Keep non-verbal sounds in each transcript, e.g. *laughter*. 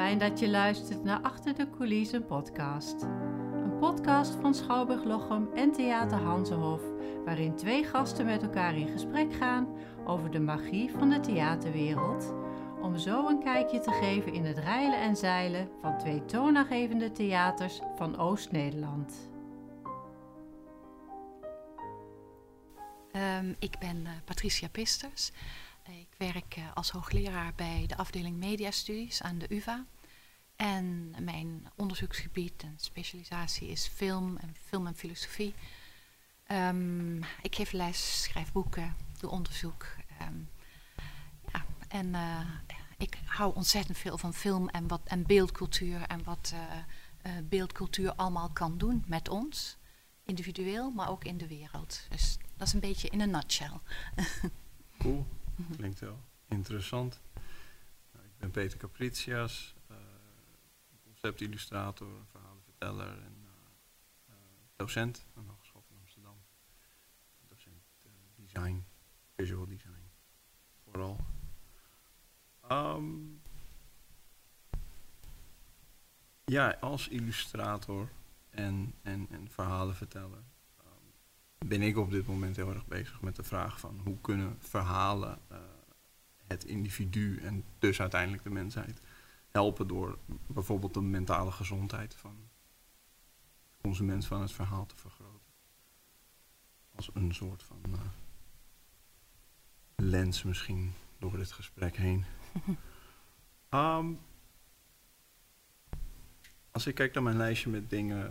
Fijn dat je luistert naar Achter de Coulissen podcast. Een podcast van Schouwburg Lochem en Theater Hansenhof, waarin twee gasten met elkaar in gesprek gaan over de magie van de theaterwereld, om zo een kijkje te geven in het reilen en zeilen van twee toonaangevende theaters van Oost-Nederland. Um, ik ben uh, Patricia Pisters. Ik werk uh, als hoogleraar bij de afdeling Mediastudies aan de UvA. En mijn onderzoeksgebied en specialisatie is film en film en filosofie. Um, ik geef les, schrijf boeken, doe onderzoek. Um, ja, en uh, ik hou ontzettend veel van film en, wat, en beeldcultuur en wat uh, beeldcultuur allemaal kan doen met ons. Individueel, maar ook in de wereld. Dus dat is een beetje in een nutshell. *laughs* klinkt wel interessant. Nou, ik ben Peter Capricias, uh, conceptillustrator, verhalenverteller en uh, docent aan de Hogeschool van Amsterdam. Docent design, visual design, vooral. Um, ja, als illustrator en, en, en verhalenverteller ben ik op dit moment heel erg bezig met de vraag van hoe kunnen verhalen uh, het individu en dus uiteindelijk de mensheid helpen door bijvoorbeeld de mentale gezondheid van de consument van het verhaal te vergroten. Als een soort van uh, lens misschien door dit gesprek heen. um, *laughs* als ik kijk naar mijn lijstje met dingen,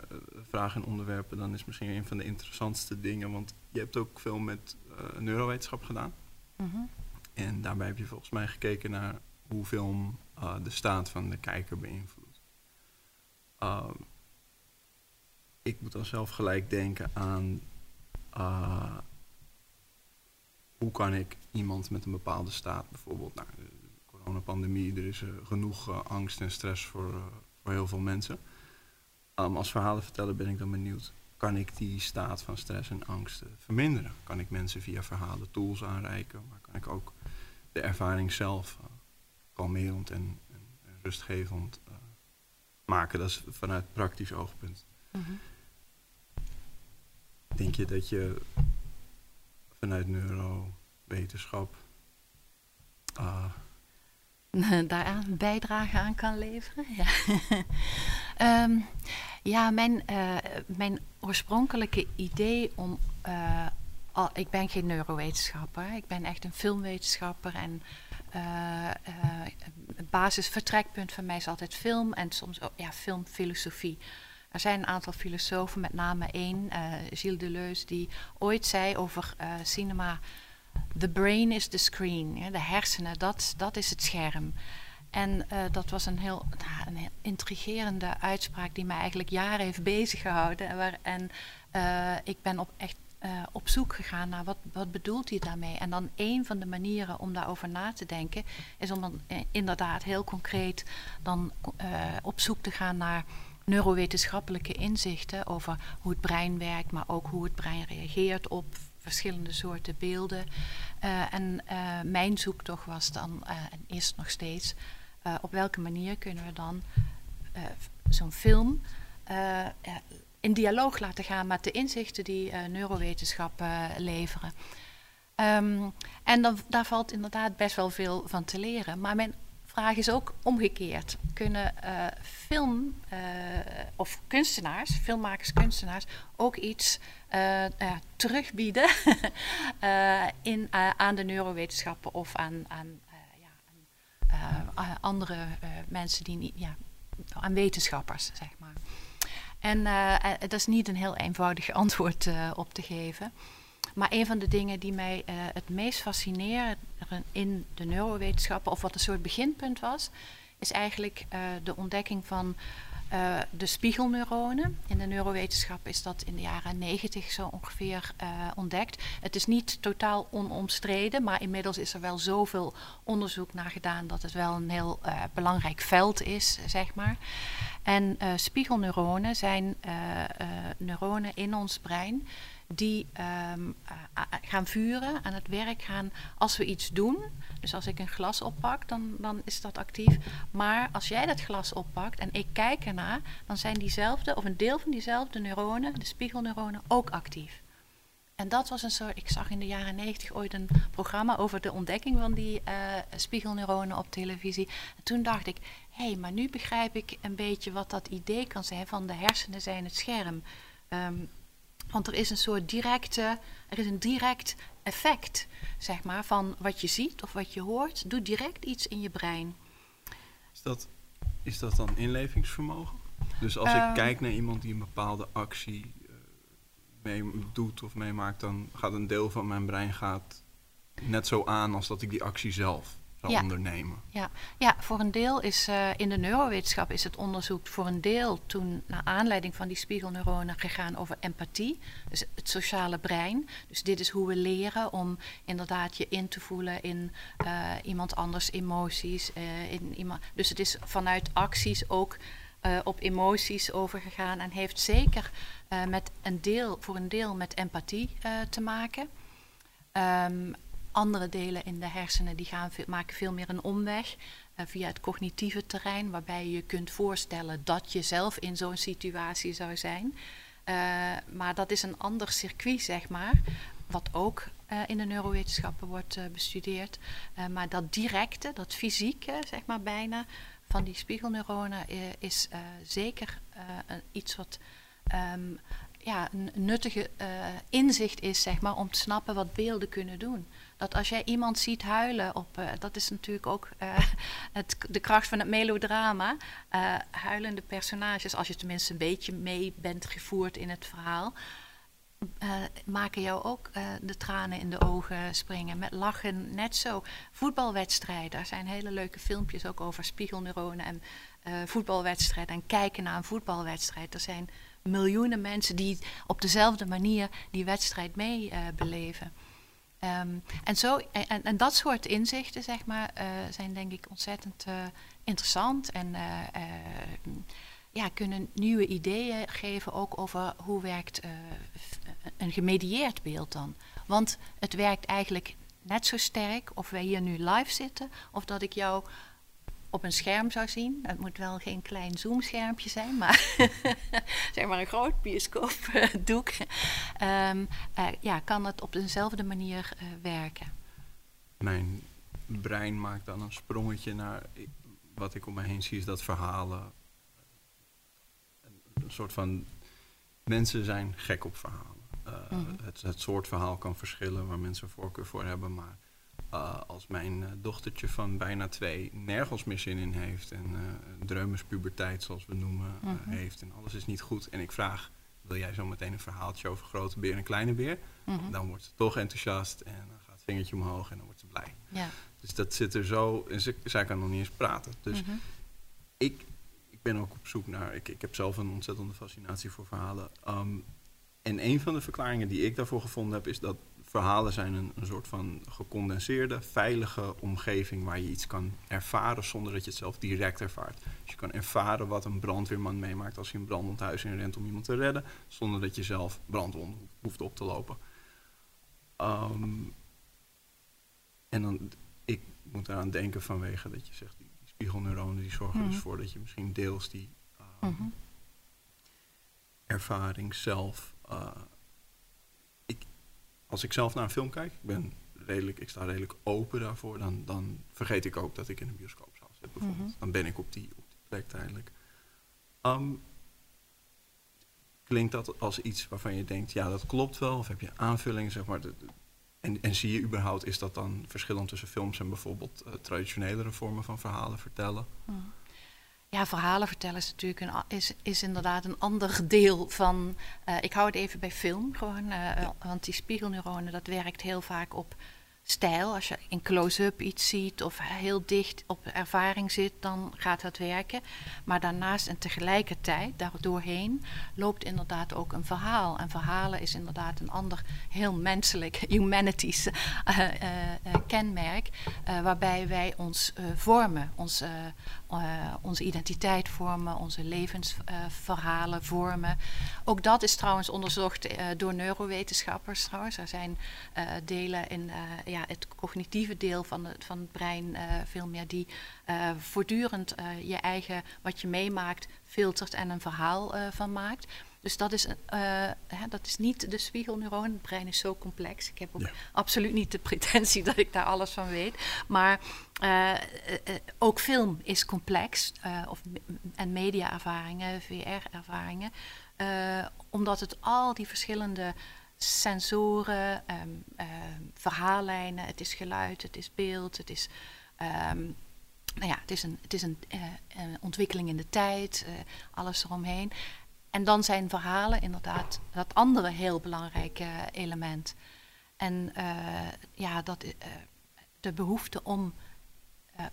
vragen en onderwerpen, dan is misschien een van de interessantste dingen. Want je hebt ook veel met uh, neurowetenschap gedaan. Mm -hmm. En daarbij heb je volgens mij gekeken naar hoe film uh, de staat van de kijker beïnvloedt. Uh, ik moet dan zelf gelijk denken aan hoe kan ik iemand met een bepaalde staat, bijvoorbeeld nou, de coronapandemie, er is genoeg angst en stress voor voor heel veel mensen. Um, als verhalenverteller ben ik dan benieuwd, kan ik die staat van stress en angst verminderen? Kan ik mensen via verhalen tools aanreiken, maar kan ik ook de ervaring zelf uh, kalmerend en, en, en rustgevend uh, maken? Dat is vanuit praktisch oogpunt. Mm -hmm. Denk je dat je vanuit neurowetenschap uh, *laughs* daaraan bijdrage aan kan leveren. Ja, um, *laughs* ja mijn, uh, mijn oorspronkelijke idee om. Al, ik ben geen neurowetenschapper, ik ben echt een filmwetenschapper. En uh, het basisvertrekpunt van mij is altijd film en soms ook ja, filmfilosofie. Er zijn een aantal filosofen, met name één, Gilles Deleuze, die ooit zei over cinema the brain is the screen. De hersenen, dat, dat is het scherm. En uh, dat was een heel, nou, een intrigerende uitspraak die mij eigenlijk jaren heeft bezig gehouden. En, waar, en uh, ik ben op, echt uh, op zoek gegaan naar wat, wat bedoelt hij daarmee. En dan een van de manieren om daarover na te denken is om dan inderdaad heel concreet dan op zoek te gaan naar neurowetenschappelijke inzichten over hoe het brein werkt, maar ook hoe het brein reageert op verschillende soorten beelden. Uh, en uh, mijn zoektocht was dan, uh, en is nog steeds, op welke manier kunnen we dan zo'n film in dialoog laten gaan met de inzichten die neurowetenschap leveren. Um, en dan, daar valt inderdaad best wel veel van te leren. Maar mijn vraag is ook omgekeerd. Kunnen film of kunstenaars, filmmakers, kunstenaars, ook iets uh, terugbieden *laughs* in, aan de neurowetenschappen of aan, aan, ja, andere mensen die niet, ja, aan wetenschappers, zeg maar. En dat is niet een heel eenvoudig *laughs* antwoord op te geven. Maar een van de dingen die mij het meest fascineerde in de neurowetenschappen, of wat een soort beginpunt was, is eigenlijk de ontdekking van uh, de spiegelneuronen. In de neurowetenschap is dat in de jaren 90 zo ongeveer ontdekt. Het is niet totaal onomstreden, maar inmiddels is er wel zoveel onderzoek naar gedaan dat het wel een heel belangrijk veld is, zeg maar. En spiegelneuronen zijn neuronen in ons brein die ehm, gaan vuren, aan het werk gaan als we iets doen. Dus als ik een glas oppak, dan, dan is dat actief. Maar als jij dat glas oppakt en ik kijk ernaar, dan zijn diezelfde, of een deel van diezelfde neuronen, de spiegelneuronen, ook actief. En dat was een soort, ik zag in de jaren negentig ooit een programma over de ontdekking van die uh, spiegelneuronen op televisie. En toen dacht ik, hé, hey, maar nu begrijp ik een beetje wat dat idee kan zijn van de hersenen zijn het scherm. Ehm, want er is een soort directe, er is een direct effect, zeg maar, van wat je ziet of wat je hoort, doet direct iets in je brein. Is dat, is dat dan inlevingsvermogen? Dus als ik ehm. kijk naar iemand die een bepaalde actie mee doet of meemaakt, dan gaat een deel van mijn brein gaat net zo aan als dat ik die actie zelf zou ondernemen. Ja. ja, voor een deel is uh, in de neurowetenschap is het onderzoek voor een deel toen naar aanleiding van die spiegelneuronen gegaan over empathie, dus het sociale brein. Dus dit is hoe we leren om inderdaad je in te voelen in uh, iemand anders emoties. Uh, in iemand, dus het is vanuit acties ook op emoties overgegaan en heeft zeker met een deel, voor een deel met empathie te maken. Um, andere delen in de hersenen die gaan, maken veel meer een omweg via het cognitieve terrein, waarbij je kunt voorstellen dat je zelf in zo'n situatie zou zijn. maar dat is een ander circuit, zeg maar, wat ook in de neurowetenschappen wordt bestudeerd. maar dat directe, dat fysieke, zeg maar bijna, van die spiegelneuronen is zeker iets wat um, ja, een nuttige inzicht is, zeg maar, om te snappen wat beelden kunnen doen. Dat als jij iemand ziet huilen, op, dat is natuurlijk ook *laughs* het, de kracht van het melodrama. huilende personages, als je tenminste een beetje mee bent gevoerd in het verhaal maken jou ook de tranen in de ogen springen. Met lachen net zo. Voetbalwedstrijden, daar zijn hele leuke filmpjes ook over spiegelneuronen en voetbalwedstrijden. En kijken naar een voetbalwedstrijd. Er zijn miljoenen mensen die op dezelfde manier die wedstrijd mee beleven. Um, en, zo, en, en, dat soort inzichten, zeg maar, zijn denk ik ontzettend interessant. En ja, kunnen nieuwe ideeën geven ook over hoe werkt een gemedieerd beeld dan. Want het werkt eigenlijk net zo sterk of wij hier nu live zitten of dat ik jou op een scherm zou zien. Het moet wel geen klein zoomschermpje zijn, maar *laughs* zeg maar een groot bioscoopdoek. um, uh, ja, kan het op dezelfde manier uh, werken. Mijn brein maakt dan een sprongetje naar wat ik om me heen zie, is dat verhalen een soort van. Mensen zijn gek op verhalen. Uh, het, het, soort verhaal kan verschillen waar mensen voorkeur voor hebben. Maar uh, als mijn uh, dochtertje van bijna twee nergens meer zin in heeft. En dreumespuberteit, zoals we noemen, mm -hmm. heeft. En alles is niet goed. En ik vraag: wil jij zo meteen een verhaaltje over grote beer en kleine beer? Mm -hmm. Dan wordt ze toch enthousiast en dan gaat het vingertje omhoog en dan wordt ze blij. Ja. Dus dat zit er zo. En ze, zij kan nog niet eens praten. Dus mm -hmm. ik ik ben ook op zoek naar. Ik, ik heb zelf een ontzettende fascinatie voor verhalen. Um, en een van de verklaringen die ik daarvoor gevonden heb, is dat verhalen zijn een, een soort van gecondenseerde, veilige omgeving waar je iets kan ervaren zonder dat je het zelf direct ervaart. Dus je kan ervaren wat een brandweerman meemaakt als hij een brandend huis in rent om iemand te redden, zonder dat je zelf brandwonden hoeft op te lopen. Um, en dan, ik moet eraan denken vanwege dat je zegt, spiegelneuronen die zorgen dus mhm. voor dat je misschien deels die uh, ervaring zelf. Uh, ik, als ik zelf naar een film kijk, ik ben redelijk, ik sta redelijk open daarvoor, dan, dan vergeet ik ook dat ik in een bioscoopzaal zit bijvoorbeeld. Mhm. Dan ben ik op die, op die plek tijdelijk. Um, klinkt dat als iets waarvan je denkt, ja, dat klopt wel? Of heb je aanvullingen, zeg maar, de, en, en zie je überhaupt, is dat dan verschillend tussen films en bijvoorbeeld uh, traditionelere vormen van verhalen vertellen? Hmm. Ja, verhalen vertellen is natuurlijk een, is, is inderdaad een ander deel van. Uh, ik hou het even bij film gewoon, uh, ja. want die spiegelneuronen, dat werkt heel vaak op stijl. Als je in close-up iets ziet of heel dicht op ervaring zit, dan gaat dat werken. Maar daarnaast en tegelijkertijd, daardoorheen, loopt inderdaad ook een verhaal. En verhalen is inderdaad een ander heel menselijk, *laughs* humanities uh, uh, kenmerk, waarbij wij ons vormen, onze identiteit vormen, onze levensverhalen vormen. Ook dat is trouwens onderzocht door neurowetenschappers trouwens. Er zijn delen in het cognitieve deel van het, van het brein uh, veel meer die uh, voortdurend uh, je eigen, wat je meemaakt, filtert en een verhaal van maakt. Dus dat is, hè, dat is niet de spiegelneuron. Het brein is zo complex. Ik heb ook ja. absoluut niet de pretentie *laughs* dat ik daar alles van weet. Maar ook film is complex. of, en mediaervaringen, VR-ervaringen. omdat het al die verschillende sensoren, um, verhaallijnen, het is geluid, het is beeld, het is, um, nou ja, het is een, het is een, een ontwikkeling in de tijd, uh, alles eromheen. En dan zijn verhalen inderdaad dat andere heel belangrijke element. En uh, ja, dat, de behoefte om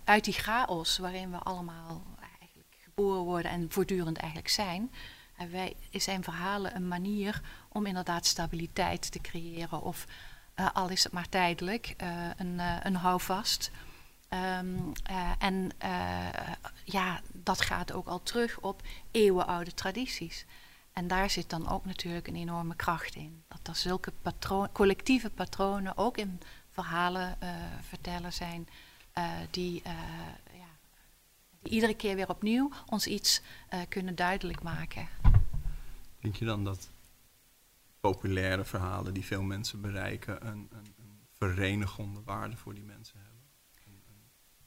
uit die chaos waarin we allemaal eigenlijk geboren worden en voortdurend eigenlijk zijn, wij zijn verhalen een manier om inderdaad stabiliteit te creëren. Of uh, al is het maar tijdelijk, uh, een, uh, een houvast. Um, en ja, dat gaat ook al terug op eeuwenoude tradities. En daar zit dan ook natuurlijk een enorme kracht in. Dat er zulke patroon, collectieve patronen ook in verhalen vertellen zijn die iedere keer weer opnieuw ons iets kunnen duidelijk maken. Denk je dan dat populaire verhalen die veel mensen bereiken een, een, een verenigende waarde voor die mensen hebben?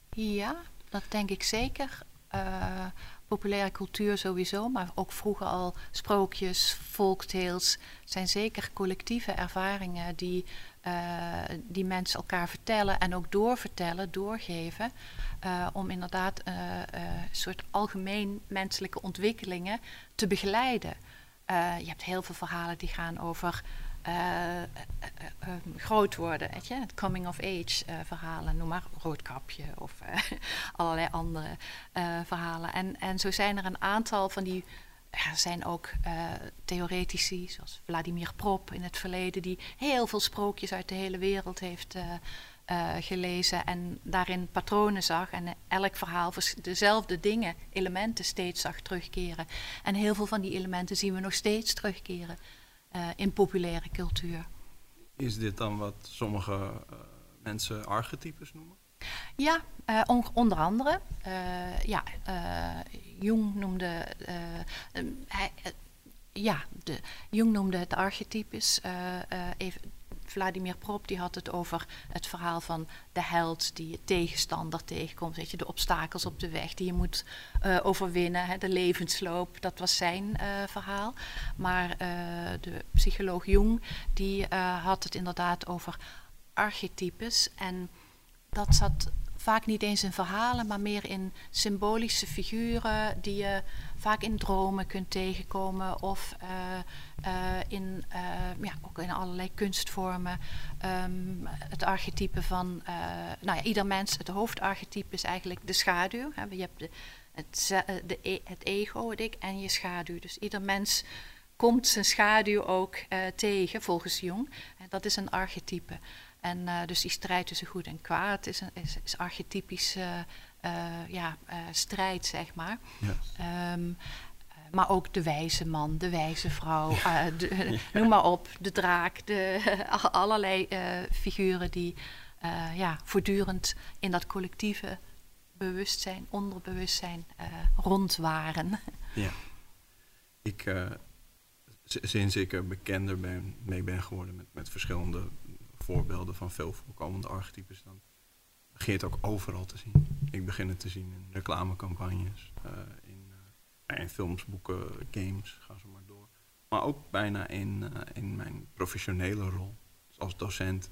Ja, dat denk ik zeker. Uh, populaire cultuur sowieso, maar ook vroeger al sprookjes, folktales, zijn zeker collectieve ervaringen die, uh, die mensen elkaar vertellen en ook doorvertellen, doorgeven, uh, om inderdaad een soort algemeen menselijke ontwikkelingen te begeleiden. Uh, je hebt heel veel verhalen die gaan over uh, uh, groot worden. Weet je? Het coming of age verhalen, noem maar roodkapje of *laughs* allerlei andere verhalen. En, en zo zijn er een aantal van die. Er zijn ook theoretici, zoals Vladimir Prop in het verleden, die heel veel sprookjes uit de hele wereld heeft uh, gelezen en daarin patronen zag en elk verhaal dezelfde dingen, elementen steeds zag terugkeren. En heel veel van die elementen zien we nog steeds terugkeren uh, in populaire cultuur. Is dit dan wat sommige uh, mensen archetypes noemen? Ja, on onder andere. ja, Jung noemde. hij, ja, de, Jung noemde het archetypes. even, Vladimir Prop die had het over het verhaal van de held die je tegenstander tegenkomt. Weet je, de obstakels op de weg die je moet uh, overwinnen, hè, de levensloop. Dat was zijn uh, verhaal. Maar uh, de psycholoog Jung die had het inderdaad over archetypes. En dat zat vaak niet eens in verhalen, maar meer in symbolische figuren die je vaak in dromen kunt tegenkomen of uh, uh, in, uh, ja, ook in allerlei kunstvormen. Um, het archetype van, nou ja, ieder mens, het hoofdarchetype is eigenlijk de schaduw. Hè. Je hebt de, het, de, e, het ego, het ik en je schaduw. Dus ieder mens komt zijn schaduw ook tegen, volgens Jung. dat is een archetype. En uh, dus die strijd tussen goed en kwaad is, een, is, is archetypisch uh, uh, ja, strijd, zeg maar. Yes. Um, maar ook de wijze man, de wijze vrouw, de, ja. *laughs* noem maar op, de draak, de, *laughs* allerlei figuren die ja, voortdurend in dat collectieve bewustzijn, onderbewustzijn rond waren. *laughs* Ja. Ik, sinds ik er bekender ben, mee ben geworden met, met verschillende voorbeelden van veel voorkomende archetypes, dan begin je het ook overal te zien. Ik begin het te zien in reclamecampagnes, uh, in, uh, in, films, boeken, games, ga zo maar door. Maar ook bijna in, uh, in mijn professionele rol. Dus als docent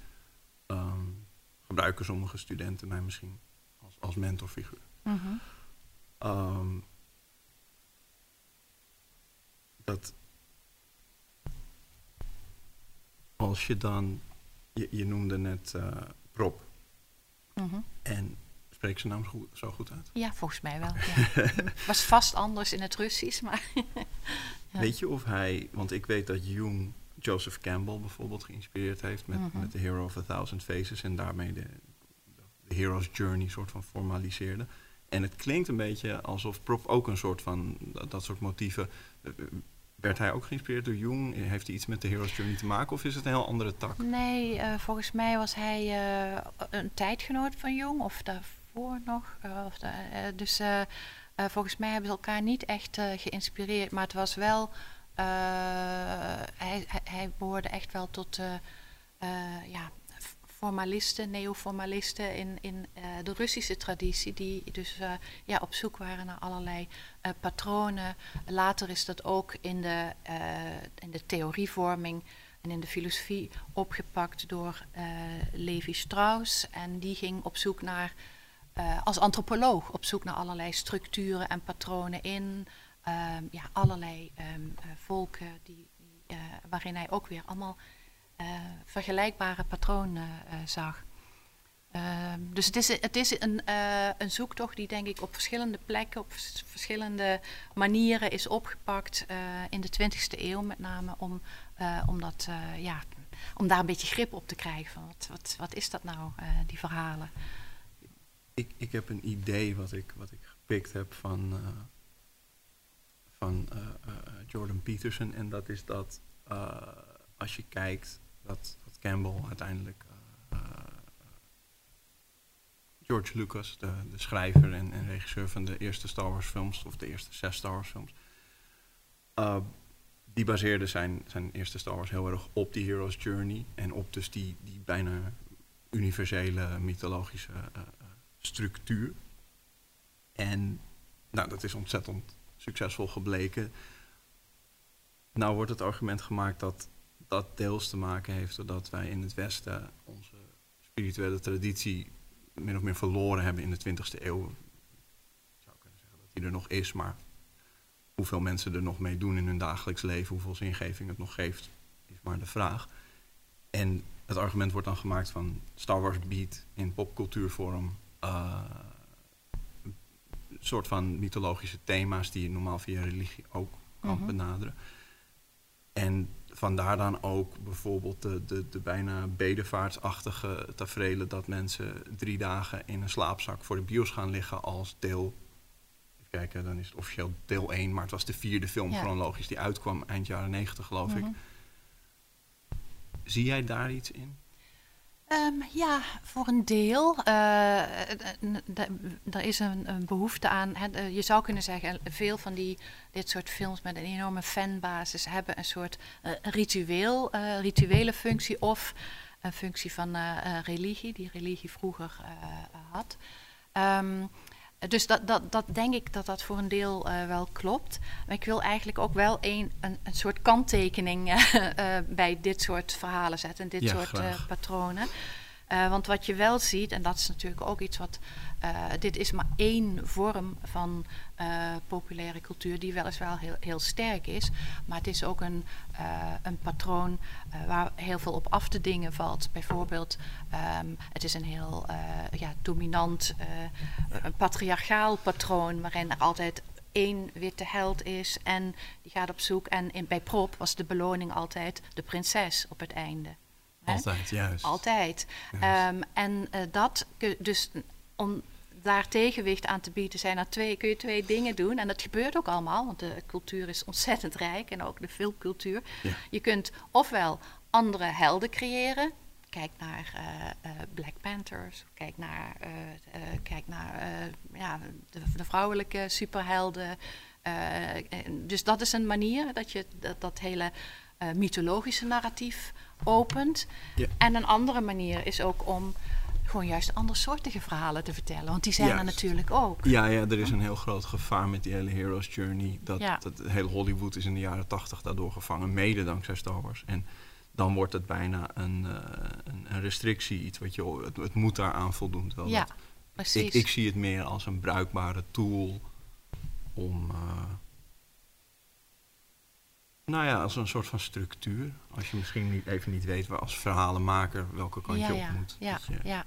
um, gebruiken sommige studenten mij misschien als, als mentorfiguur. Mm -hmm. um, dat als je dan je, je noemde net uh, Prop. Mhm. En spreek ik zijn naam zo goed, zo goed uit? Ja, volgens mij wel. Ja. *laughs* Was vast anders in het Russisch, maar. *laughs* Ja. Weet je of hij, want ik weet dat Jung Joseph Campbell bijvoorbeeld geïnspireerd heeft met, Mhm. met The Hero of a Thousand Faces en daarmee de, de Hero's Journey soort van formaliseerde. En het klinkt een beetje alsof Prop ook een soort van dat, dat soort motieven. Werd hij ook geïnspireerd door Jung? Heeft hij iets met de Hero's Journey te maken of is het een heel andere tak? Nee, eh, volgens mij was hij eh, een tijdgenoot van Jong, of daarvoor nog. eh, of dus volgens mij hebben ze elkaar niet echt geïnspireerd, maar het was wel. hij, hij, behoorde echt wel tot ja, formalisten, neoformalisten in, in eh, de Russische traditie, die dus eh, ja, op zoek waren naar allerlei eh, patronen. Later is dat ook in de, in de theorievorming en in de filosofie opgepakt door Levi Strauss. En die ging op zoek naar, als antropoloog, op zoek naar allerlei structuren en patronen in ehm, ja, allerlei ehm, eh, volken, die, waarin hij ook weer allemaal vergelijkbare patronen eh, zag. Ehm, dus het is, het is een, eh, een zoektocht die denk ik op verschillende plekken, op vers- verschillende manieren is opgepakt eh, in de 20e eeuw met name om, eh, om, dat, eh, ja, om daar een beetje grip op te krijgen van wat, wat, wat is dat nou, eh, die verhalen. Ik, ik heb een idee wat ik, wat ik gepikt heb van, eh, van eh, eh, Jordan Peterson. En dat is dat eh, als je kijkt dat, dat Campbell uiteindelijk eh, eh, George Lucas, de, de schrijver en, en regisseur van de eerste Star Wars films, of de eerste zes Star Wars films, eh, die baseerde zijn, zijn eerste Star Wars heel erg op die Hero's Journey en op dus die, die bijna universele mythologische structuur. En nou, dat is ontzettend succesvol gebleken. Nou wordt het argument gemaakt dat dat deels te maken heeft doordat wij in het Westen onze spirituele traditie min of meer verloren hebben in de 20e eeuw. Ik zou kunnen zeggen dat die er nog is, maar hoeveel mensen er nog mee doen in hun dagelijks leven, hoeveel zingeving het nog geeft, is maar de vraag. En het argument wordt dan gemaakt van Star Wars biedt in popcultuurvorm eh, een soort van mythologische thema's die je normaal via religie ook kan Mhm. benaderen. En vandaar dan ook bijvoorbeeld de, de, de bijna bedevaartsachtige tafereelen dat mensen drie dagen in een slaapzak voor de bios gaan liggen als deel. Even kijken, dan is het officieel deel 1, maar het was de vierde film Ja. chronologisch die uitkwam eind jaren 90 geloof ik. Mhm. Zie jij daar iets in? Ehm, ja, voor een deel. Eh, d- Er is een, een behoefte aan. hè, eh, je zou kunnen zeggen, veel van die, dit soort films met een enorme fanbasis hebben een soort eh, ritueel, eh, rituele functie of een functie van eh, eh, religie, die religie vroeger eh, had. Ehm, dus dat, dat, dat denk ik dat dat voor een deel eh, wel klopt. Maar ik wil eigenlijk ook wel een, een, een soort kanttekening *laughs* eh, bij dit soort verhalen zetten, dit Ja, soort eh, patronen. Eh, want wat je wel ziet, en dat is natuurlijk ook iets wat. eh, dit is maar één vorm van eh, populaire cultuur, die weliswaar heel, heel sterk is. Maar het is ook een, een patroon waar heel veel op af te dingen valt. Bijvoorbeeld, ehm, het is een heel ja, dominant, een patriarchaal patroon, waarin er altijd één witte held is en die gaat op zoek. En in, bij Prop was de beloning altijd de prinses op het einde. Altijd, juist. Altijd. Juist. Ehm, en eh, dat, dus om daar tegenwicht aan te bieden, zijn er twee, kun je twee dingen doen. En dat gebeurt ook allemaal, want de cultuur is ontzettend rijk en ook de filmcultuur. Ja. Je kunt ofwel andere helden creëren. Kijk naar eh, eh, Black Panthers, kijk naar, kijk naar ja, de, de vrouwelijke superhelden. En dus dat is een manier dat je dat, dat hele mythologische narratief opent. Ja. En een andere manier is ook om gewoon juist andersoortige verhalen te vertellen. Want die zijn er natuurlijk ook. Ja, ja, er is een heel groot gevaar met die hele Hero's Journey. Dat, Ja. dat heel Hollywood is in de jaren tachtig daardoor gevangen, mede dankzij Star Wars. En dan wordt het bijna een, eh, een, een restrictie, iets wat je, het, het moet daaraan voldoen. Terwijl Ja, dat- precies. ik, ik zie het meer als een bruikbare tool om, eh, Nou ja, als een soort van structuur. Als je misschien niet, even niet weet waar als verhalenmaker welke kant ja, je op ja, moet. Ja, ja.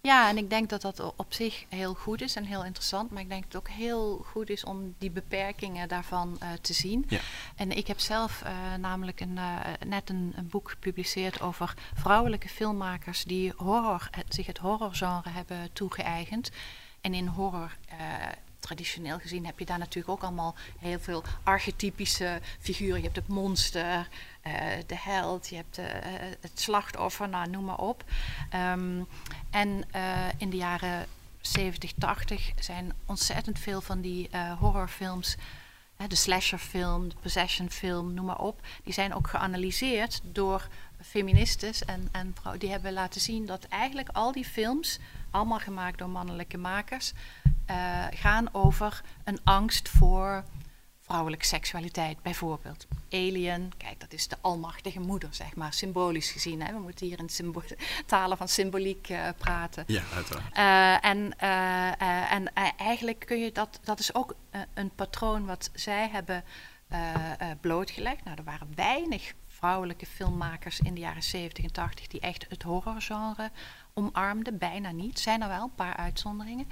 ja, en ik denk dat dat op zich heel goed is en heel interessant. Maar ik denk dat het ook heel goed is om die beperkingen daarvan eh, te zien. Ja. En ik heb zelf eh, namelijk een, eh, net een, een boek gepubliceerd over vrouwelijke filmmakers die horror, het, zich het horrorgenre hebben toegeëigend. En in horror, traditioneel gezien, heb je daar natuurlijk ook allemaal heel veel archetypische figuren. Je hebt het monster, eh, de held, je hebt eh, het slachtoffer, nou, noem maar op. Ehm, en eh, in de jaren 70, 80 zijn ontzettend veel van die horrorfilms, de slasherfilm, de possessionfilm, noem maar op, die zijn ook geanalyseerd door feministes en, en vrouwen. Die hebben laten zien dat eigenlijk al die films, allemaal gemaakt door mannelijke makers, eh, gaan over een angst voor vrouwelijke seksualiteit, bijvoorbeeld. Alien, kijk, dat is de almachtige moeder, zeg maar, symbolisch gezien. Hè? We moeten hier in *laughs* talen van symboliek eh, praten. Ja, uiteraard. Eh, en en eigenlijk kun je dat, dat is ook een patroon wat zij hebben blootgelegd. Nou, er waren weinig vrouwelijke filmmakers in de jaren 70 en 80 die echt het horrorgenre omarmden. Bijna niet. Zijn er wel een paar uitzonderingen.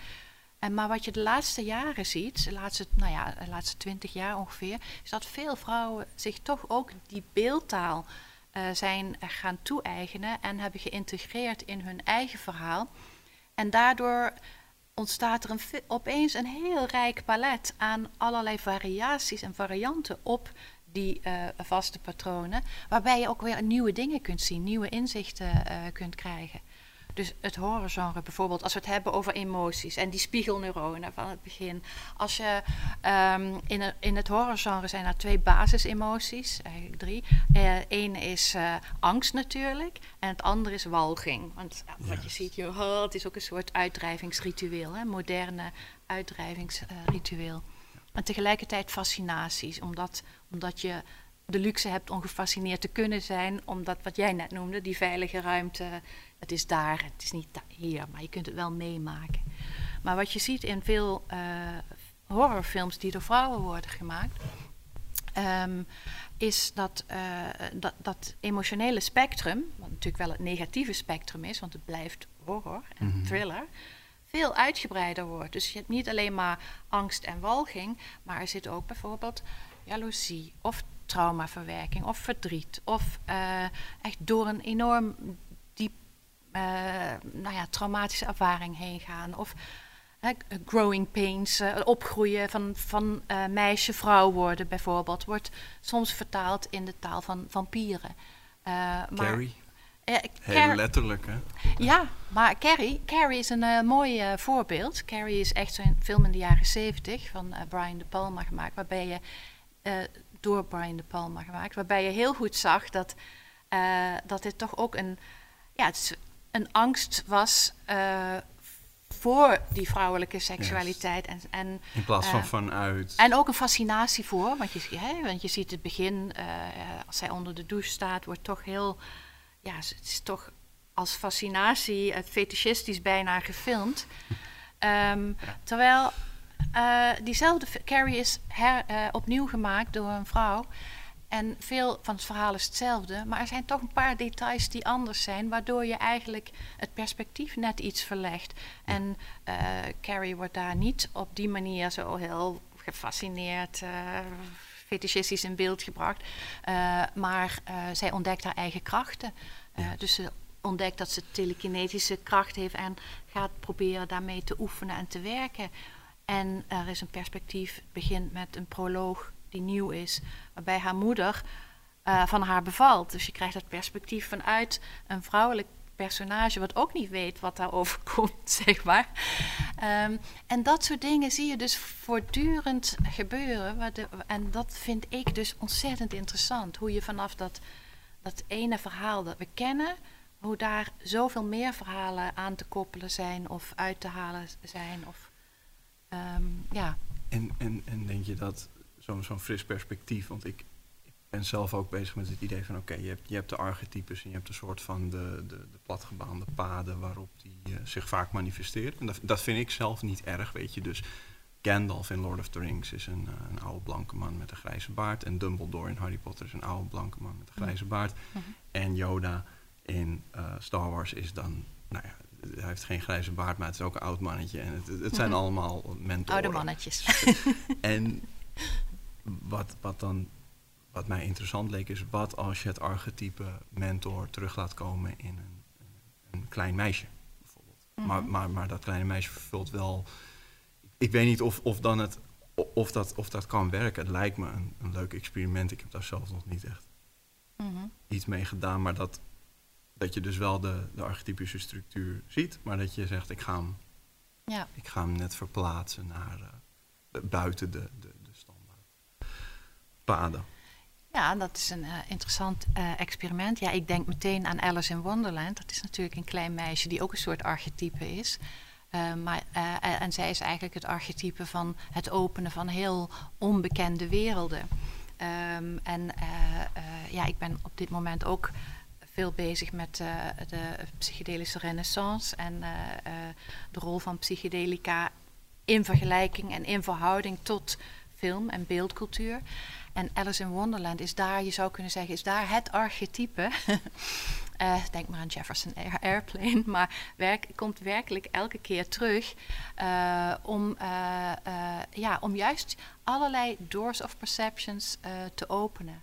En maar wat je de laatste jaren ziet, de laatste, nou ja, de laatste twintig jaar ongeveer, is dat veel vrouwen zich toch ook die beeldtaal eh, zijn gaan toe-eigenen en hebben geïntegreerd in hun eigen verhaal. En daardoor ontstaat er opeens een heel rijk palet aan allerlei variaties en varianten op die eh, vaste patronen, waarbij je ook weer nieuwe dingen kunt zien, nieuwe inzichten eh, kunt krijgen. Dus het horrorgenre bijvoorbeeld, als we het hebben over emoties en die spiegelneuronen van het begin. Als je ehm, in, het- in het horrorgenre zijn er twee basisemoties, eigenlijk drie. Eén is eh, angst natuurlijk en het andere is walging. Want ja, wat je ziet, je, oh, het is ook een soort uitdrijvingsritueel, hè, moderne uitdrijvingsritueel. En tegelijkertijd fascinaties, omdat, omdat je de luxe hebt om gefascineerd te kunnen zijn, omdat wat jij net noemde, die veilige ruimte, het is daar, het is niet hier, maar je kunt het wel meemaken. Maar wat je ziet in veel eh, horrorfilms die door vrouwen worden gemaakt, ehm, is dat, eh, dat dat emotionele spectrum, wat natuurlijk wel het negatieve spectrum is, want het blijft horror en Mhm. thriller, veel uitgebreider wordt. Dus je hebt niet alleen maar angst en walging, maar er zit ook bijvoorbeeld jaloezie of traumaverwerking of verdriet of eh, echt door een enorm eh, nou ja, traumatische ervaring heen gaan of growing pains, eh, opgroeien van, van eh, meisje vrouw worden bijvoorbeeld, wordt soms vertaald in de taal van vampieren. Maar, Carrie, eh, heel letterlijk hè. ja, maar Carrie, Carrie is een mooi voorbeeld. Carrie is echt zo'n film in de jaren zeventig van Brian De Palma gemaakt, waarbij je door Brian De Palma gemaakt, waarbij je heel goed zag dat, dat dit toch ook een, ja, het is een angst was eh, voor die vrouwelijke seksualiteit en, en In plaats van Eh, vanuit. en ook een fascinatie voor, want je, hè, want je ziet het begin, eh, als zij onder de douche staat, wordt toch heel, ja, het is toch als fascinatie, uh, fetischistisch bijna gefilmd. *laughs* Ehm, Terwijl diezelfde Carrie is her, opnieuw gemaakt door een vrouw. En veel van het verhaal is hetzelfde, maar er zijn toch een paar details die anders zijn, waardoor je eigenlijk het perspectief net iets verlegt. En eh, Carrie wordt daar niet op die manier zo heel gefascineerd, fetischistisch in beeld gebracht, Eh, maar zij ontdekt haar eigen krachten. Ja. Dus ze ontdekt dat ze telekinetische kracht heeft en gaat proberen daarmee te oefenen en te werken. En er is een perspectief, begint met een proloog die nieuw is, waarbij haar moeder eh, van haar bevalt. Dus je krijgt het perspectief vanuit een vrouwelijk personage, wat ook niet weet wat daar overkomt, *laughs* zeg maar. Ehm, en dat soort dingen zie je dus voortdurend gebeuren. en dat vind ik dus ontzettend interessant. Hoe je vanaf dat, dat ene verhaal dat we kennen, hoe daar zoveel meer verhalen aan te koppelen zijn of uit te halen zijn. Of, ehm, ja. En, en, en denk je dat zo'n fris perspectief, want ik, ik ben zelf ook bezig met het idee van oké, je, hebt, je hebt de archetypes en je hebt een soort van de, de, de platgebaande paden waarop die eh, zich vaak manifesteren. En dat, dat vind ik zelf niet erg, weet je. Dus Gandalf in Lord of the Rings is een, eh, een oude blanke man met een grijze baard. En Dumbledore in Harry Potter is een oude blanke man met een grijze baard. En Yoda in eh, Star Wars is dan, nou ja, hij heeft geen grijze baard, maar het is ook een oud mannetje. En het, het zijn Mhm. allemaal mentoren. Oude mannetjes. *laughs* En wat, wat dan wat mij interessant leek is, wat als je het archetype mentor terug laat komen in een, een klein meisje, bijvoorbeeld. maar, Mhm. maar, maar dat kleine meisje vervult wel. Ik weet niet of, of, dan het, of, dat, of dat kan werken. Het lijkt me een, een leuk experiment. Ik heb daar zelf nog niet echt Mhm. iets mee gedaan, maar dat, dat je dus wel de, de archetypische structuur ziet, maar dat je zegt: ik ga hem, Ja. ik ga hem net verplaatsen naar eh, buiten de, paden. Ja, dat is een eh, interessant eh, experiment. Ja, ik denk meteen aan Alice in Wonderland. Dat is natuurlijk een klein meisje die ook een soort archetype is. Eh, maar, en, zij is eigenlijk het archetype van het openen van heel onbekende werelden. Ehm, en ja, ik ben op dit moment ook veel bezig met de psychedelische renaissance en de rol van psychedelica in vergelijking en in verhouding tot film en beeldcultuur. En Alice in Wonderland is daar, je zou kunnen zeggen, is daar het archetype. *laughs* Eh, denk maar aan Jefferson Air- Airplane, *laughs* maar werk, komt werkelijk elke keer terug eh, om, eh, ja, om juist allerlei doors of perceptions te openen.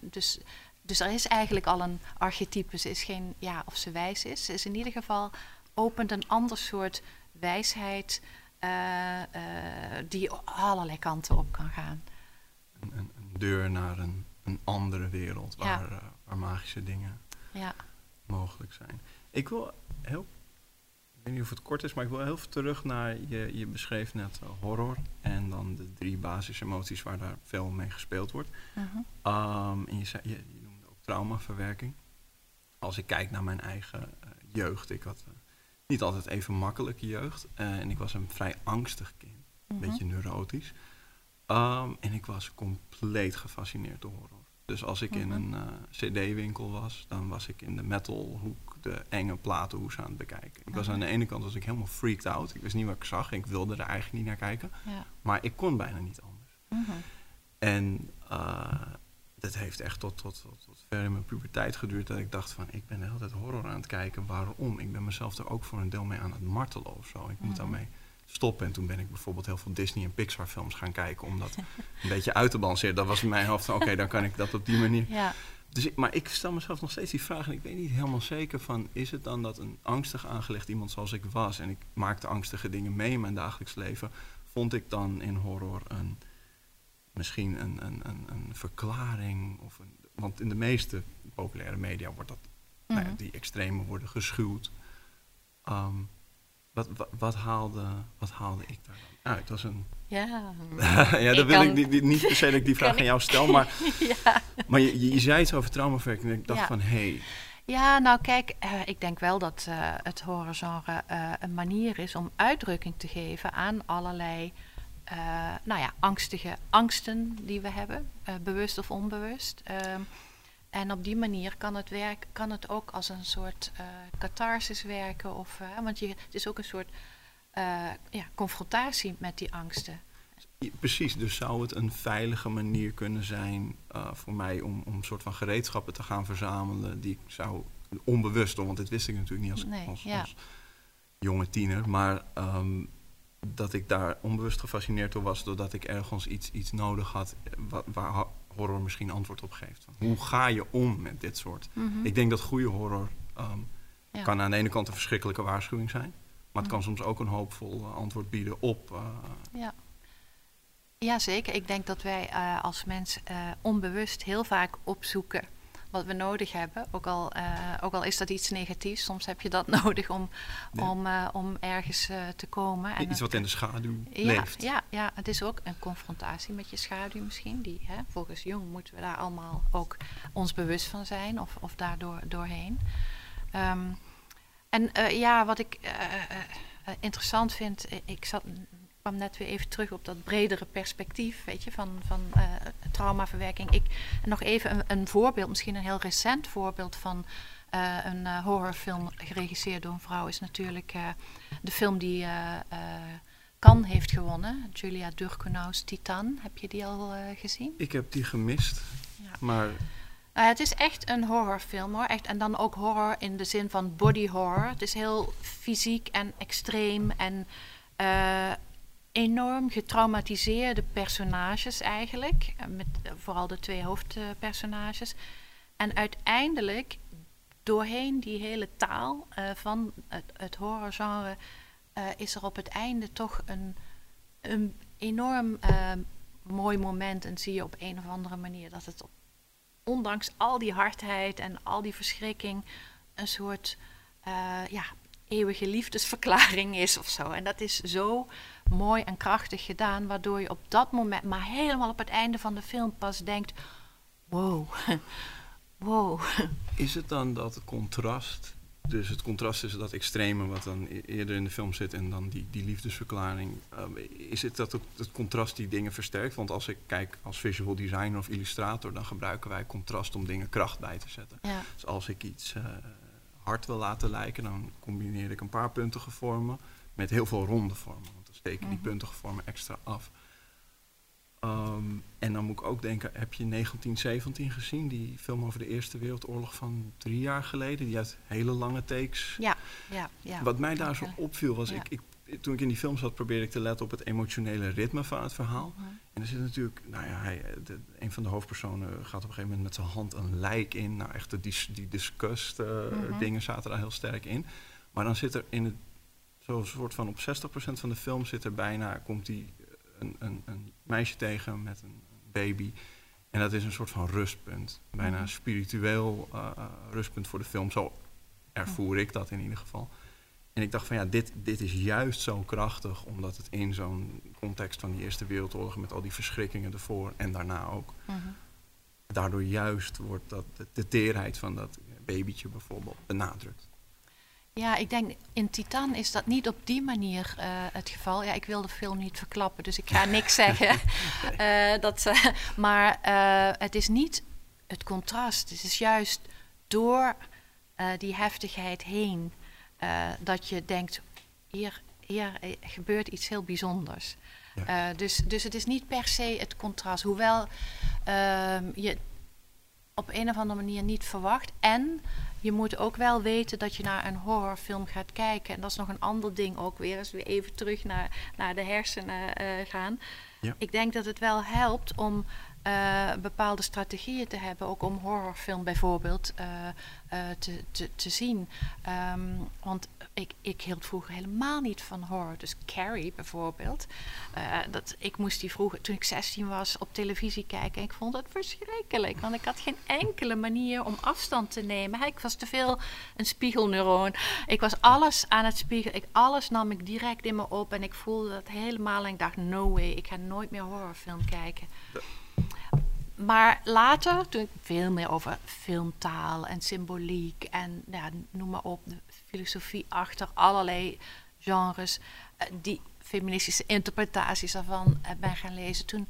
Dus, dus er is eigenlijk al een archetype. Ze is geen, ja, of ze wijs is. Ze is in ieder geval opent een ander soort wijsheid eh, eh, die allerlei kanten op kan gaan. Deur naar een, een andere wereld waar, eh, waar magische dingen Ja. mogelijk zijn. Ik wil heel, ik weet niet of het kort is, maar ik wil heel even terug naar, je, je beschreef net eh, horror en dan de drie basisemoties waar daar veel mee gespeeld wordt. Mhm. Ehm, en je, zei, je, je noemde ook traumaverwerking. Als ik kijk naar mijn eigen eh, jeugd, ik had niet altijd even makkelijke jeugd en ik was een vrij angstig kind, een Mhm. beetje neurotisch. En ik was compleet gefascineerd door horror. Dus als ik in Mhm. een eh, cd-winkel was, dan was ik in de metalhoek de enge platenhoes aan het bekijken. Ik was Mhm. aan de ene kant was ik helemaal freaked out. Ik wist niet wat ik zag. Ik wilde er eigenlijk niet naar kijken. Ja. Maar ik kon bijna niet anders. Mhm. En eh, dat heeft echt tot, tot, tot, tot ver in mijn puberteit geduurd. Dat ik dacht van, ik ben de hele tijd horror aan het kijken. Waarom? Ik ben mezelf er ook voor een deel mee aan het martelen of zo. Ik moet daarmee stoppen. En toen ben ik bijvoorbeeld heel veel Disney en Pixar films gaan kijken. Om dat een beetje uit te balanceren. Dat was in mijn hoofd van, oké, dan kan ik dat op die manier. Ja. Dus ik, maar ik stel mezelf nog steeds die vraag. En ik weet niet helemaal zeker van, is het dan dat een angstig aangelegd iemand zoals ik was. En ik maakte angstige dingen mee in mijn dagelijks leven. Vond ik dan in horror een misschien een, een, een, een verklaring. Of een, want in de meeste populaire media wordt dat, nou ja, Mhm. die extremen worden geschuwd. Ehm, wat, wat, wat, haalde, wat haalde ik daar dan uit? Dat is een. Ja. *laughs* ja, Ik wil kan- ik niet, per se dat ik die *laughs* vraag aan jou stel, maar, *laughs* ja. maar je, je, je zei iets over traumaverwerking en ik dacht Ja. van hé, hey, Ja, nou kijk, eh, ik denk wel dat eh, het horrorgenre eh, een manier is om uitdrukking te geven aan allerlei nou ja, angstige angsten die we hebben, bewust of onbewust. Ehm, en op die manier kan het, werk, kan het ook als een soort eh catharsis werken. Of, eh, want je, het is ook een soort eh, ja, confrontatie met die angsten. Precies, dus zou het een veilige manier kunnen zijn voor mij om, om een soort van gereedschappen te gaan verzamelen die ik zou onbewust doen, want dit wist ik natuurlijk niet als, Nee, als, ja. als jonge tiener, maar ehm, dat ik daar onbewust gefascineerd door was doordat ik ergens iets, iets nodig had wa- waar horror misschien antwoord op geeft. Hoe ga je om met dit soort? Mhm. Ik denk dat goede horror ehm, Ja. kan aan de ene kant een verschrikkelijke waarschuwing zijn, maar het kan Mhm. soms ook een hoopvol eh, antwoord bieden op. eh, Ja. ja, zeker. Ik denk dat wij eh, als mens eh, onbewust heel vaak opzoeken wat we nodig hebben. Ook al, eh, ook al is dat iets negatiefs, soms heb je dat *laughs* nodig om, Ja. om, eh, om ergens eh, te komen. En iets wat in de schaduw ja, leeft. Ja, ja, het is ook een confrontatie met je schaduw misschien. Die, hè, volgens Jung moeten we daar allemaal ook ons bewust van zijn of, of daardoor doorheen. Ehm, en ja, wat ik interessant vind, ik zat, kwam net weer even terug op dat bredere perspectief, weet je, van, van eh, traumaverwerking. Ik, nog even een, een voorbeeld, misschien een heel recent voorbeeld van eh, een eh, horrorfilm geregisseerd door een vrouw, is natuurlijk de film die Cannes heeft gewonnen. Julia Durkonau's Titan. Heb je die al gezien? Ik heb die gemist. Ja. Maar Nou, het is echt een horrorfilm hoor. Echt, en dan ook horror in de zin van body horror. Het is heel fysiek en extreem en enorm getraumatiseerde personages eigenlijk. Eh, Met eh, vooral de twee hoofdpersonages. En uiteindelijk, doorheen die hele taal eh, van het, het horrorgenre, is er op het einde toch een, een enorm mooi moment. En zie je op een of andere manier dat het ondanks al die hardheid en al die verschrikking een soort ja, eeuwige liefdesverklaring is of zo. En dat is zo mooi en krachtig gedaan, waardoor je op dat moment, maar helemaal op het einde van de film pas denkt: wow, *laughs* wow. is het dan dat contrast, dus het contrast tussen dat extreme wat dan e- eerder in de film zit en dan die, die liefdesverklaring, ehm, is het dat ook het contrast die dingen versterkt? Want als ik kijk als visual designer of illustrator, dan gebruiken wij contrast om dingen kracht bij te zetten. Ja, Dus als ik iets eh, hard wil laten lijken, dan combineer ik een paar puntige vormen met heel veel ronde vormen. Steken die puntige vormen extra af. Ehm, en dan moet ik ook denken, heb je 1917 gezien? Die film over de Eerste Wereldoorlog van drie jaar geleden. Die had hele lange takes. ja, ja. ja. Wat mij daar zo opviel was, Ja. ik, ik, toen ik in die film zat probeerde ik te letten op het emotionele ritme van het verhaal. En er zit natuurlijk, nou ja, hij, de, een van de hoofdpersonen gaat op een gegeven moment met zijn hand een lijk in. Nou, echt de, die, die disgust eh, Mhm. dingen zaten daar heel sterk in. Maar dan zit er in het, zo'n soort van op 60% van de film zit er bijna, komt die een, een, een meisje tegen met een baby. En dat is een soort van rustpunt. Bijna Mhm. een spiritueel eh, eh, rustpunt voor de film. Zo ervoer ik dat in ieder geval. En ik dacht van ja, dit, dit is juist zo krachtig, omdat het in zo'n context van die Eerste Wereldoorlog met al die verschrikkingen ervoor en daarna ook, Mhm. daardoor juist wordt dat de, de teerheid van dat babytje bijvoorbeeld benadrukt. Ja, ik denk in Titan is dat niet op die manier eh, het geval. Ja, ik wil de film niet verklappen, dus ik ga *laughs* niks zeggen. Eh, dat, *laughs* maar eh, het is niet het contrast. Het is juist door die heftigheid heen dat je denkt: hier, hier gebeurt iets heel bijzonders. Ja. Dus, dus het is niet per se het contrast, hoewel ehm, je op een of andere manier niet verwacht. En je moet ook wel weten dat je naar een horrorfilm gaat kijken. En dat is nog een ander ding ook weer. Als we even terug naar, naar de hersenen eh, gaan. Ja. Ik denk dat het wel helpt om eh, bepaalde strategieën te hebben. Ook om horrorfilm bijvoorbeeld eh, eh, te, te, zien. Ehm, want ik, ik hield vroeger helemaal niet van horror. Dus Carrie bijvoorbeeld. eh, dat, ik moest die vroeger, toen ik 16 was, op televisie kijken. En ik vond het verschrikkelijk. Want ik had geen enkele manier om afstand te nemen. Ik was te veel een spiegelneuroon. Ik was alles aan het spiegelen. Ik, alles nam ik direct in me op. En ik voelde dat helemaal. En ik dacht, no way, ik ga nooit meer horrorfilm kijken. Maar later, toen ik veel meer over filmtaal en symboliek en ja, noem maar op, de filosofie achter allerlei genres, eh, die feministische interpretaties daarvan eh, ben gaan lezen, toen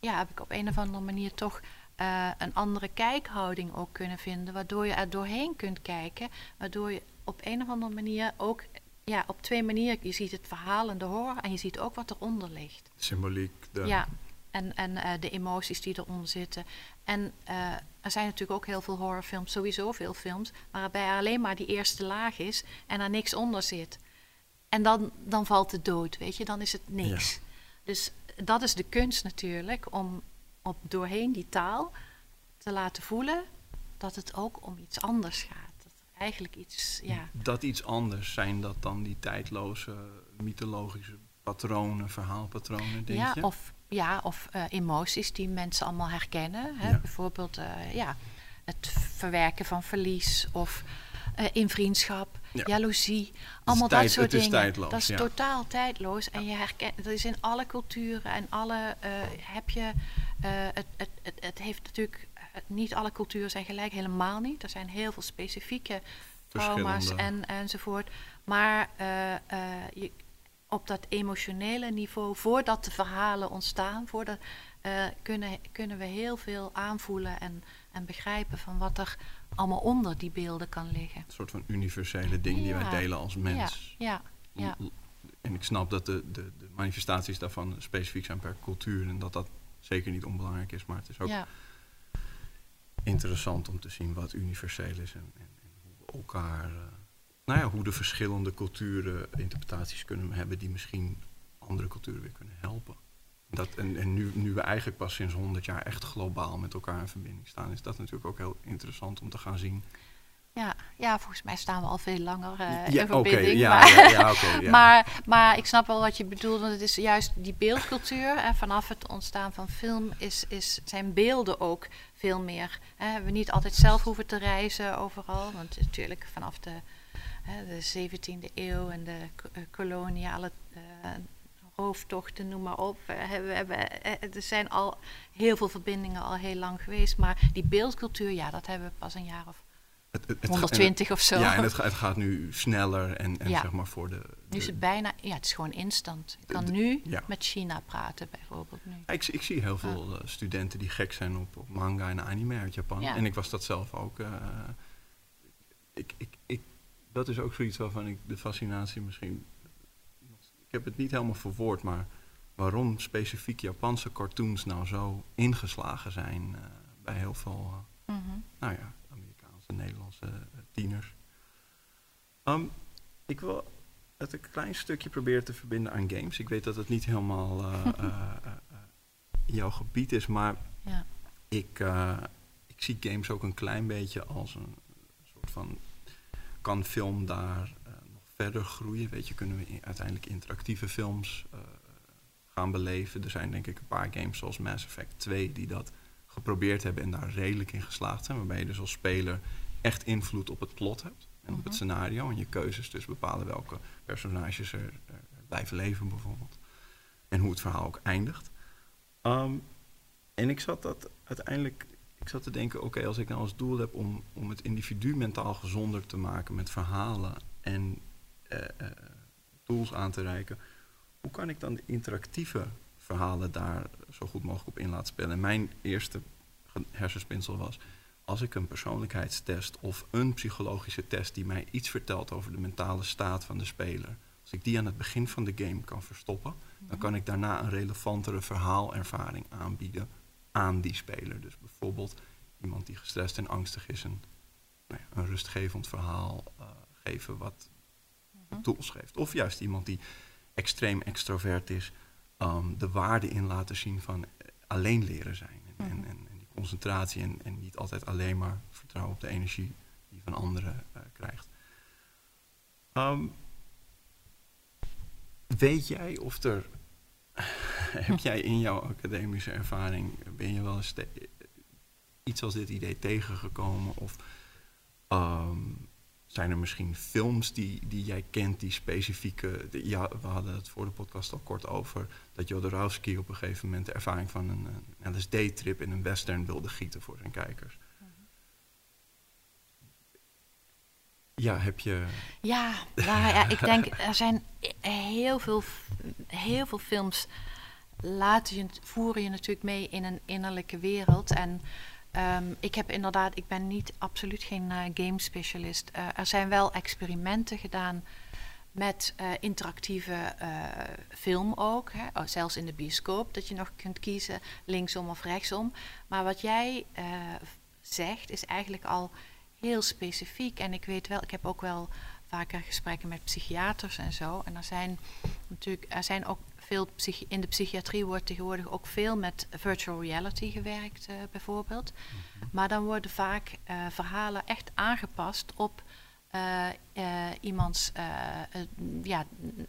ja, heb ik op een of andere manier toch eh, een andere kijkhouding ook kunnen vinden, waardoor je er doorheen kunt kijken, waardoor je op een of andere manier ook ja, op twee manieren, je ziet het verhaal en de horror en je ziet ook wat eronder ligt. Symboliek, de, Ja, en, en eh, de emoties die eronder zitten. En eh, er zijn natuurlijk ook heel veel horrorfilms, sowieso veel films, waarbij er alleen maar die eerste laag is en er niks onder zit. En dan, dan valt het dood, weet je, dan is het niks. Dus dat is de kunst natuurlijk, om op doorheen die taal te laten voelen dat het ook om iets anders gaat. Dat eigenlijk iets, ja. dat iets anders zijn dat dan die tijdloze mythologische patronen, verhaalpatronen, denk ja, je? Of, ja, of eh, emoties die mensen allemaal herkennen. Hè? Ja. Bijvoorbeeld eh, ja, het verwerken van verlies of eh, in vriendschap, Ja. jaloezie. Allemaal tijd- dat soort het is dingen. tijdloos, dat is ja. totaal tijdloos. En je herkent, dat is in alle culturen en alle heb je. het, het, het, het heeft natuurlijk. niet alle culturen zijn gelijk, helemaal niet. Er zijn heel veel specifieke trauma's en, enzovoort. Maar je, op dat emotionele niveau, voordat de verhalen ontstaan, voordat, eh, kunnen, kunnen we heel veel aanvoelen en, en begrijpen van wat er allemaal onder die beelden kan liggen. Een soort van universele ding die wij delen als mens. Ja, ja, en ik snap dat de, de, de manifestaties daarvan specifiek zijn per cultuur en dat dat zeker niet onbelangrijk is, maar het is ook Ja, interessant om te zien wat universeel is en, en, en hoe we elkaar, eh, nou ja, hoe de verschillende culturen interpretaties kunnen hebben die misschien andere culturen weer kunnen helpen. Dat, en en nu, nu we eigenlijk pas sinds 100 jaar echt globaal met elkaar in verbinding staan, is dat natuurlijk ook heel interessant om te gaan zien. ja, ja, volgens mij staan we al veel langer eh in verbinding. ja, maar, ja, ja, oké, ja. *laughs* maar, maar ik snap wel wat je bedoelt, want het is juist die beeldcultuur. En vanaf het ontstaan van film is, is, zijn beelden ook veel meer. Hè, we niet altijd zelf hoeven te reizen overal. Want natuurlijk vanaf de, hè, de 17e eeuw en de eh, koloniale eh, rooftochten, noem maar op. we hebben, eh, er zijn al heel veel verbindingen al heel lang geweest. Maar die beeldcultuur, ja, dat hebben we pas een jaar of Het- het- het- 120 of zo. Ja, en het, het gaat nu sneller en, en Ja. zeg maar voor de... Nu is het bijna, ja, het is gewoon instant. Ik kan de- nu ja. met China praten, bijvoorbeeld. Nu. Ik, zie- ik zie heel veel studenten die gek zijn op, op manga en anime uit Japan. Ja. En ik was dat zelf ook. ik, ik, ik, dat is ook zoiets waarvan ik de fascinatie misschien... Ik heb het niet helemaal verwoord, maar waarom specifiek Japanse cartoons nou zo ingeslagen zijn eh, bij heel veel, eh, Mhm. nou ja, Amerikaanse, Nederlandse eh, tieners. Ehm, ik wil het een klein stukje proberen te verbinden aan games. Ik weet dat het niet helemaal *laughs* jouw gebied is, maar Ja. ik, ik zie games ook een klein beetje als een soort van. Kan film daar eh, nog verder groeien? Weet je, kunnen we uiteindelijk interactieve films eh, gaan beleven? Er zijn denk ik een paar games zoals Mass Effect 2 die dat geprobeerd hebben en daar redelijk in geslaagd zijn. Waarbij je dus als speler echt invloed op het plot hebt en op het Mhm. scenario. En je keuzes dus bepalen welke personages er, er blijven leven bijvoorbeeld. En hoe het verhaal ook eindigt. Ehm, en ik zat dat uiteindelijk, ik zat te denken, oké, als ik nou als doel heb om, om het individu mentaal gezonder te maken met verhalen en eh, eh, tools aan te reiken, hoe kan ik dan de interactieve verhalen daar zo goed mogelijk op in laten spelen? En mijn eerste hersenspinsel was, als ik een persoonlijkheidstest of een psychologische test die mij iets vertelt over de mentale staat van de speler, als ik die aan het begin van de game kan verstoppen, dan kan ik daarna een relevantere verhaalervaring aanbieden aan die speler. Dus bijvoorbeeld iemand die gestrest en angstig is, een, nou ja, een rustgevend verhaal eh, geven wat Mhm. tools geeft. Of juist iemand die extreem extrovert is, ehm, de waarde in laten zien van eh, alleen leren zijn. En, en, Mhm. en, en die concentratie en, en niet altijd alleen maar vertrouwen op de energie die van anderen eh, krijgt. Ehm, weet jij of er, *laughs* heb jij in jouw academische ervaring, ben je wel eens iets als dit idee tegengekomen? Of ehm, zijn er misschien films die, die jij kent, die specifieke... de- ja, we hadden het voor de podcast al kort over... dat Jodorowsky op een gegeven moment de ervaring van een LSD-trip in een western wilde gieten voor zijn kijkers. Ja, heb je... Ja, ja, ik denk er zijn heel veel, heel veel films laten je, voeren je natuurlijk mee in een innerlijke wereld. En ehm, ik heb inderdaad, ik ben niet absoluut geen eh, game specialist. Eh, er zijn wel experimenten gedaan met eh, interactieve film ook. Hè? Oh, zelfs in de bioscoop, dat je nog kunt kiezen linksom of rechtsom. Maar wat jij zegt is eigenlijk al heel specifiek. En ik weet wel, ik heb ook wel vaker gesprekken met psychiaters en zo. En er zijn natuurlijk, er zijn ook veel in de psychiatrie wordt tegenwoordig ook veel met virtual reality gewerkt, eh, bijvoorbeeld. Maar dan worden vaak eh, verhalen echt aangepast op eh, iemands ja,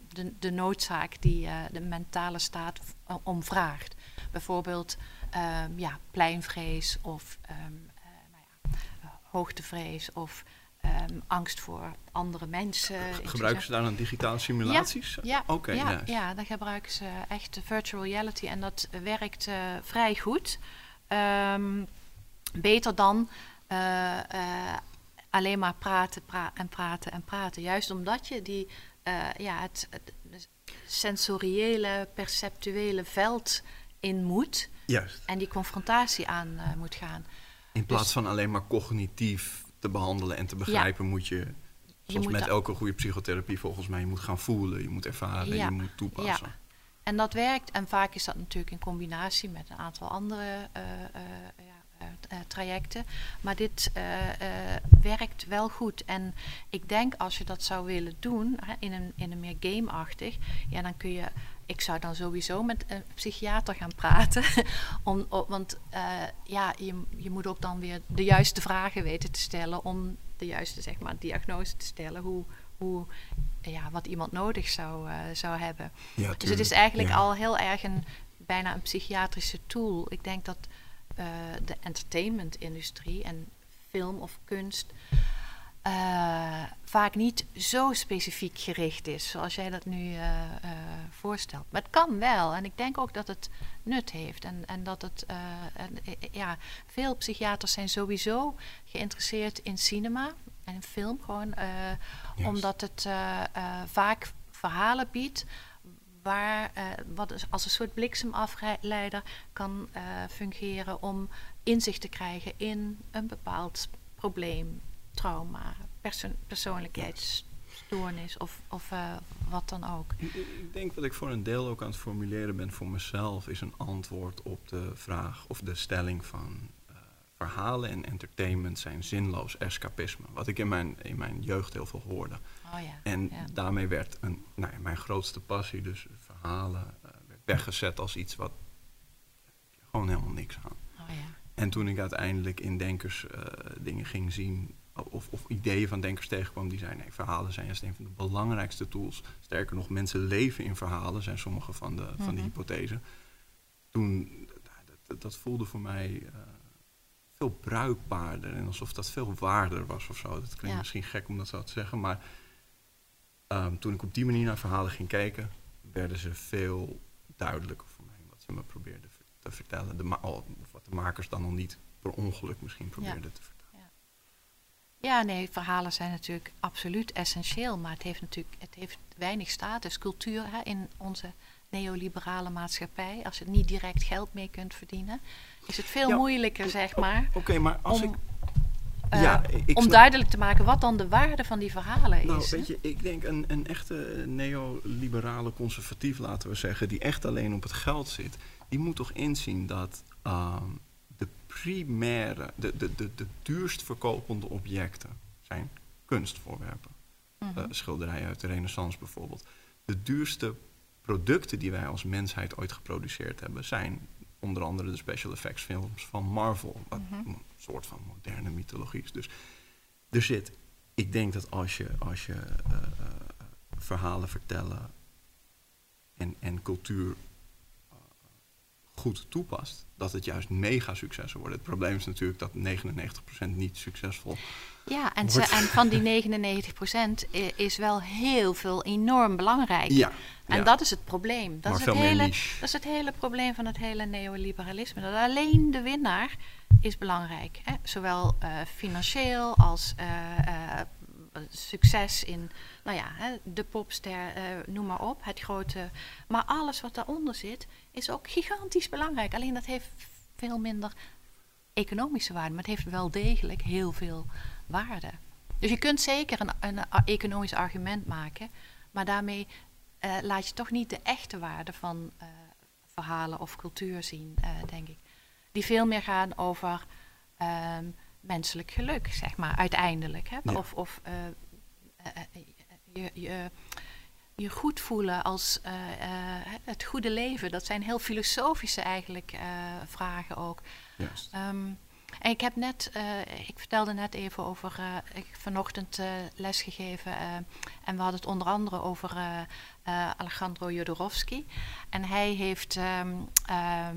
de, de noodzaak die de mentale staat v- om vraagt. Bijvoorbeeld ehm, ja, pleinvrees of ehm, eh, nou ja, eh, hoogtevrees of ehm, angst voor andere mensen. Gebruiken ze daar dan digitale simulaties? Ja, Oké, ja, juist. ja, dan gebruiken ze echt virtual reality en dat werkt eh, vrij goed. Ehm, beter dan eh, eh, alleen maar praten pra- en praten en praten. Juist omdat je die, ja, het, het sensoriële, perceptuele veld in moet Juist. en die confrontatie aan moet gaan. In plaats Dus- van alleen maar cognitief te behandelen en te begrijpen, moet je Zoals met elke goede psychotherapie volgens mij. Je moet gaan voelen, je moet ervaren, Ja, je moet toepassen. En dat werkt. En vaak is dat natuurlijk in combinatie met een aantal andere eh, eh, ja, eh, trajecten. Maar dit werkt wel goed. En ik denk als je dat zou willen doen, hè, in, een, in een meer gameachtig, ja, dan kun je. Ik zou dan sowieso met een psychiater gaan praten. *laughs* om, want eh, ja, je, je moet ook dan weer de juiste vragen weten te stellen om de juiste zeg maar, diagnose te stellen. Hoe, hoe, ja, wat iemand nodig zou, eh, zou hebben. Ja, Dus het is eigenlijk Ja. al heel erg een bijna een psychiatrische tool. Ik denk dat eh, de entertainment-industrie en film of kunst eh, vaak niet zo specifiek gericht is zoals jij dat nu eh, eh, voorstelt. Maar het kan wel en ik denk ook dat het nut heeft. En, en dat het en, ja, veel psychiaters zijn sowieso geïnteresseerd in cinema en in film gewoon omdat het vaak verhalen biedt waar wat als een soort bliksemafleider kan fungeren om inzicht te krijgen in een bepaald probleem, trauma, perso- persoonlijkheidsstoornis of, of eh, wat dan ook. Ik- Ik denk wat ik voor een deel ook aan het formuleren ben voor mezelf, is een antwoord op de vraag of de stelling van eh, verhalen en entertainment zijn zinloos escapisme. Wat ik in mijn, in mijn jeugd heel veel hoorde. Oh ja. En ja. daarmee werd een, nou ja, mijn grootste passie, dus verhalen, eh, werd weggezet als iets wat gewoon helemaal niks aan. Oh ja. En toen ik uiteindelijk in denkers dingen ging zien, of, of ideeën van denkers tegenkwam die zeiden, nee, verhalen zijn juist een van de belangrijkste tools. Sterker nog, mensen leven in verhalen, zijn sommige van de, van Mhm. die hypothesen. Toen, dat, dat, voelde voor mij eh, veel bruikbaarder en alsof dat veel waarder was of zo. Dat klinkt Ja. misschien gek om dat zo te zeggen, maar ehm, toen ik op die manier naar verhalen ging kijken, werden ze veel duidelijker voor mij wat ze me probeerden te vertellen. De ma- al- of wat de makers dan nog niet per ongeluk misschien probeerden te vertellen. Ja, nee, verhalen zijn natuurlijk absoluut essentieel, maar het heeft natuurlijk het heeft weinig status. Cultuur hè, in onze neoliberale maatschappij, als je niet direct geld mee kunt verdienen, is het veel Ja, moeilijker, zeg maar, Oké, maar als om, ik... eh, ja, ik om duidelijk te maken wat dan de waarde van die verhalen Nou, is. hè. weet je, ik denk een, een echte neoliberale conservatief, laten we zeggen, die echt alleen op het geld zit, die moet toch inzien dat ehm, primaire, de, de, de, de duurst verkopende objecten zijn kunstvoorwerpen. Eh, schilderijen uit de renaissance bijvoorbeeld. De duurste producten die wij als mensheid ooit geproduceerd hebben zijn onder andere de special effects films van Marvel, wat Mhm. een soort van moderne mythologie is. Dus er zit, ik denk dat als je, als je eh, eh, verhalen vertellen en, en cultuur goed toepast, dat het juist mega successen worden. Het probleem is natuurlijk dat 99% niet succesvol Ja, en, ze, wordt- en van die 99% i- is wel heel veel enorm belangrijk. Ja, En ja. dat is het probleem. Dat is het, hele, dat is het hele probleem van het hele neoliberalisme. Dat alleen de winnaar is belangrijk. Hè? Zowel eh, financieel als eh, eh, succes in, nou ja, hè, de popster, eh, noem maar op, het grote. Maar alles wat daaronder zit, is ook gigantisch belangrijk. Alleen dat heeft veel minder economische waarde, maar het heeft wel degelijk heel veel waarde. Dus je kunt zeker een, een economisch argument maken, maar daarmee eh, laat je toch niet de echte waarde van eh, verhalen of cultuur zien, denk ik. Die veel meer gaan over ehm, menselijk geluk, zeg maar, uiteindelijk. Hè? Ja. Of, of eh, eh, eh, je, je, je goed voelen als het goede leven. Dat zijn heel filosofische eigenlijk vragen ook. Juist. Ehm, en ik heb net, ik vertelde net even over, ik heb vanochtend les gegeven eh, en we hadden het onder andere over Alejandro Jodorowsky. En hij heeft ehm, ehm,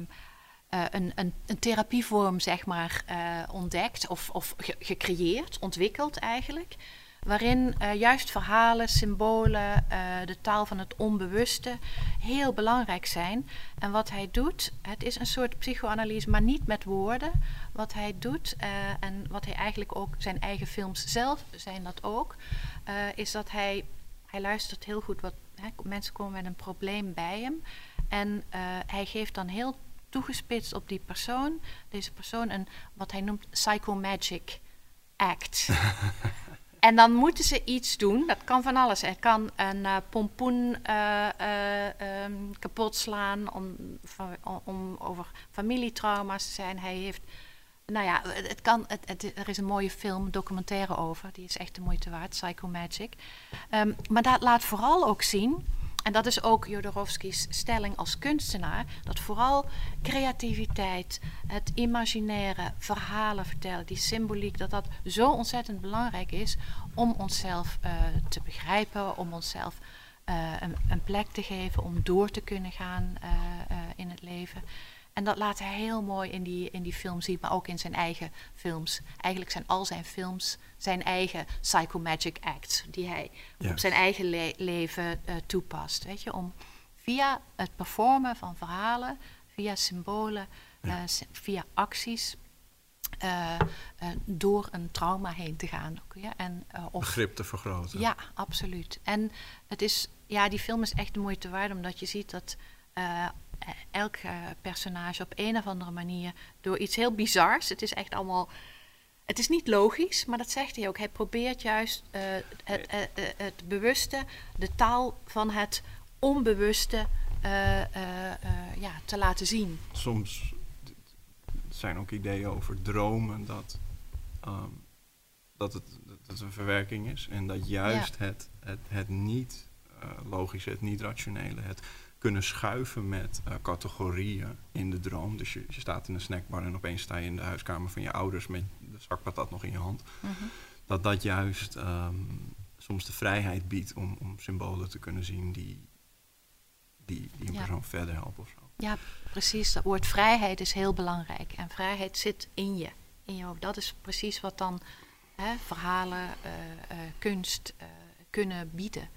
eh, een, een, een therapievorm, zeg maar, eh, ontdekt of, of ge- gecreëerd, ontwikkeld eigenlijk. Waarin eh, juist verhalen, symbolen, de taal van het onbewuste heel belangrijk zijn. En wat hij doet, het is een soort psychoanalyse, maar niet met woorden. Wat hij doet en wat hij eigenlijk ook, zijn eigen films zelf zijn dat ook, is dat hij, hij luistert heel goed wat hè, mensen komen met een probleem bij hem. En hij geeft dan heel toegespitst op die persoon, deze persoon, een wat hij noemt psychomagic act. *laughs* En dan moeten ze iets doen. Dat kan van alles. Het kan een uh, pompoen uh, uh, um, kapot slaan om, om over familietrauma's te zijn. Hij heeft, nou ja, het kan, het, het, er is een mooie film, documentaire over. Die is echt de moeite waard, Psycho Magic. Um, maar dat laat vooral ook zien en dat is ook Jodorowsky's stelling als kunstenaar, dat vooral creativiteit, het imaginaire, verhalen vertellen, die symboliek, dat dat zo ontzettend belangrijk is om onszelf uh, te begrijpen, om onszelf uh, een, een, plek te geven, om door te kunnen gaan uh, in het leven. En dat laat hij heel mooi in die, in die film zien, maar ook in zijn eigen films. Eigenlijk zijn al zijn films zijn eigen psychomagic acts, die hij op zijn eigen leven uh, toepast. Weet je, om via het performen van verhalen, via symbolen, uh, via acties, uh, door een trauma heen te gaan. Ja? En, of, Begrip te vergroten. Ja, absoluut. En het is, ja, die film is echt de moeite waard, omdat je ziet dat elk personage op een of andere manier door iets heel bizars, het is echt allemaal het is niet logisch, maar dat zegt hij ook. Hij probeert juist uh, het, uh, het, bewuste, de taal van het onbewuste ja, te laten zien. Soms zijn ook ideeën over dromen dat, um, dat, het, dat het een verwerking is. En dat juist het, het, het niet logische, het niet rationele, het kunnen schuiven met uh, categorieën in de droom. Dus je, je, staat in een snackbar en opeens sta je in de huiskamer van je ouders met de zakpatat nog in je hand. Mhm. Dat dat juist um, soms de vrijheid biedt om, om symbolen te kunnen zien die, die, die een ja. persoon verder helpen of zo. Ja, precies. Dat woord vrijheid is heel belangrijk. En vrijheid zit in je. In je hoofd. Dat is precies wat dan hè, verhalen, uh, uh, kunst kunnen bieden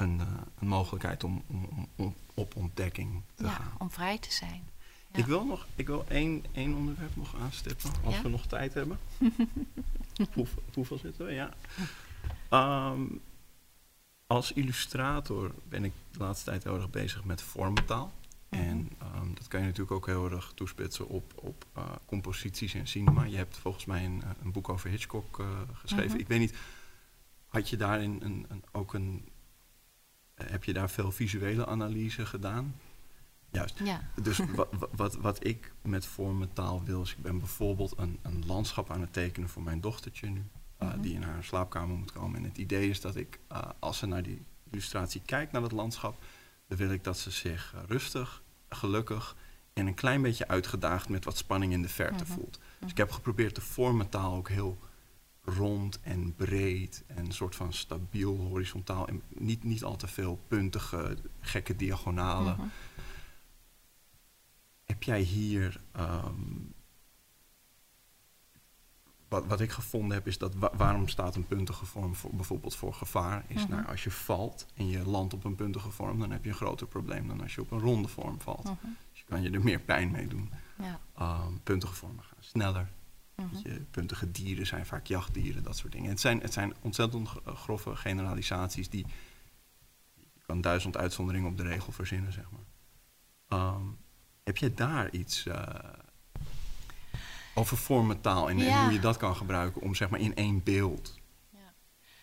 een, uh, een mogelijkheid om, om, om, op ontdekking te ja, gaan. om vrij te zijn. Ja. Ik wil nog ik wil één, één onderwerp nog aanstippen, als ja? we nog tijd hebben. *laughs* Hoe, hoeveel zitten we? Ja. Um, als illustrator ben ik de laatste tijd heel erg bezig met vormtaal. -hmm. En um, dat kan je natuurlijk ook heel erg toespitsen op, op uh, composities en cinema. Je hebt volgens mij een, een boek over Hitchcock uh, geschreven. -hmm. Ik weet niet, had je daarin een, een, ook een heb je daar veel visuele analyse gedaan? Juist. Ja. Dus *laughs* wat, wat, wat ik met vormentaal wil, is ik ben bijvoorbeeld een, een landschap aan het tekenen voor mijn dochtertje nu, uh, mm -hmm. die in haar slaapkamer moet komen. En het idee is dat ik, uh, als ze naar die illustratie kijkt, naar het landschap, dan wil ik dat ze zich rustig, gelukkig en een klein beetje uitgedaagd met wat spanning in de verte mm -hmm. voelt. Dus ik heb geprobeerd de vormentaal ook heel rond en breed en een soort van stabiel, horizontaal en niet, niet al te veel puntige, gekke diagonalen. Mm -hmm. Heb jij hier. Um, wat, wat ik gevonden heb is dat wa waarom staat een puntige vorm voor, bijvoorbeeld voor gevaar? Is mm -hmm. nou, als je valt en je landt op een puntige vorm, dan heb je een groter probleem dan als je op een ronde vorm valt. Mm -hmm. Dus je kan je er meer pijn mee doen. Ja. Um, puntige vormen gaan sneller, -hmm. puntige dieren zijn vaak jachtdieren, dat soort dingen. Het zijn, het zijn ontzettend grove generalisaties die. Je kan duizend uitzonderingen op de regel verzinnen, zeg maar. Um, heb je daar iets uh, over vormentaal en, ja. en, hoe je dat kan gebruiken om zeg maar in één beeld. Ja,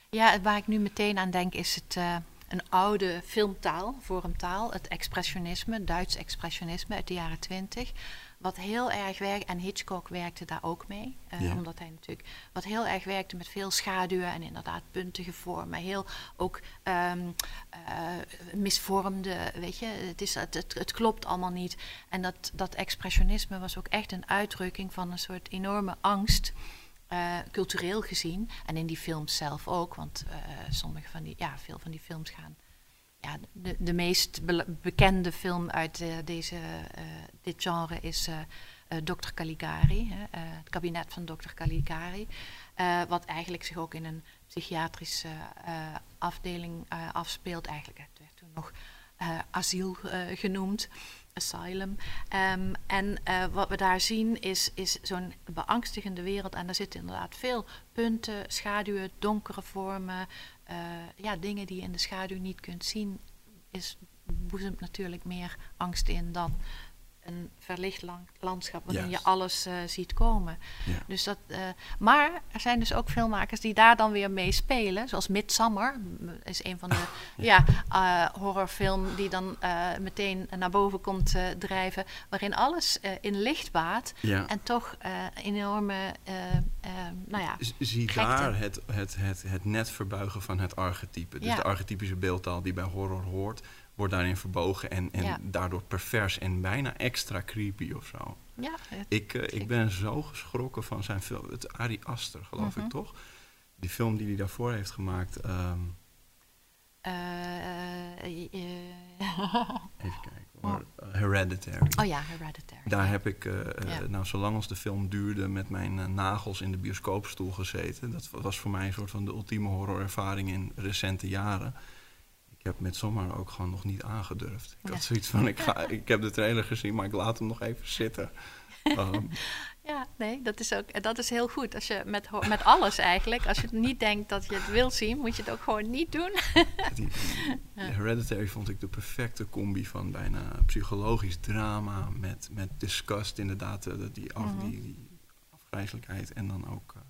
ja waar ik nu meteen aan denk is het uh, een oude filmtaal, vormtaal, het expressionisme, Duits expressionisme uit de jaren twintig. Wat heel erg werkt, en Hitchcock werkte daar ook mee, uh, ja. omdat hij natuurlijk, wat heel erg werkte met veel schaduwen en inderdaad puntige vormen, heel ook um, uh, misvormde, weet je, het, is, het, het, het, klopt allemaal niet. En dat, dat expressionisme was ook echt een uitdrukking van een soort enorme angst. Uh, cultureel gezien, en in die films zelf ook, want sommige van die, ja, veel van die films gaan de, de meest be bekende film uit uh, deze, uh, dit genre is uh, Dr. Caligari, het kabinet van Dr. Caligari. wat eigenlijk zich ook in een psychiatrische afdeling afspeelt. Eigenlijk het werd toen nog asiel genoemd. Asylum. Um, en wat we daar zien is, is zo'n beangstigende wereld. En daar zitten inderdaad veel punten, schaduwen, donkere vormen, uh, ja, dingen die je in de schaduw niet kunt zien, is, boezemt natuurlijk meer angst in dan een verlicht lang- landschap waarin je alles eh, ziet komen. Ja. Dus dat, eh, maar er zijn dus ook filmmakers die daar dan weer mee spelen. Zoals Midsummer is een van de *laughs* ja. eh, horrorfilm die dan meteen naar boven komt drijven. Waarin alles in licht baat. Ja. En toch enorme, nou ja, Zie gekte. daar het, het, het, het net verbuigen van het archetype. Dus de archetypische beeldtaal die bij horror hoort, wordt daarin verbogen en, en Ja. daardoor pervers en bijna extra creepy of zo. ja het- Ik, eh, ik ben zo geschrokken van zijn film. Het Ari Aster, geloof Mhm. ik toch? Die film die hij daarvoor heeft gemaakt. ehm, eh, eh, eh, *laughs* even kijken hoor. Eh, Hereditary. oh ja, Hereditary. Daar heb ik, eh, eh, nou, zolang als de film duurde, met mijn eh, nagels in de bioscoopstoel gezeten. Dat wa- was voor mij een soort van de ultieme horrorervaring in recente jaren. Ik heb met zomaar ook gewoon nog niet aangedurfd. Ik Ja. had zoiets van, ik, ga, *laughs* ik heb de trailer gezien, maar ik laat hem nog even zitten. Ehm, *laughs* Ja, nee, dat is ook dat is heel goed. Als je met, met alles eigenlijk, als je niet denkt dat je het wil zien, moet je het ook gewoon niet doen. *laughs* die, Hereditary vond ik de perfecte combi van bijna psychologisch drama met, met disgust, inderdaad, eh, die, af, Mhm. die, die afgrijzelijkheid en dan ook... eh,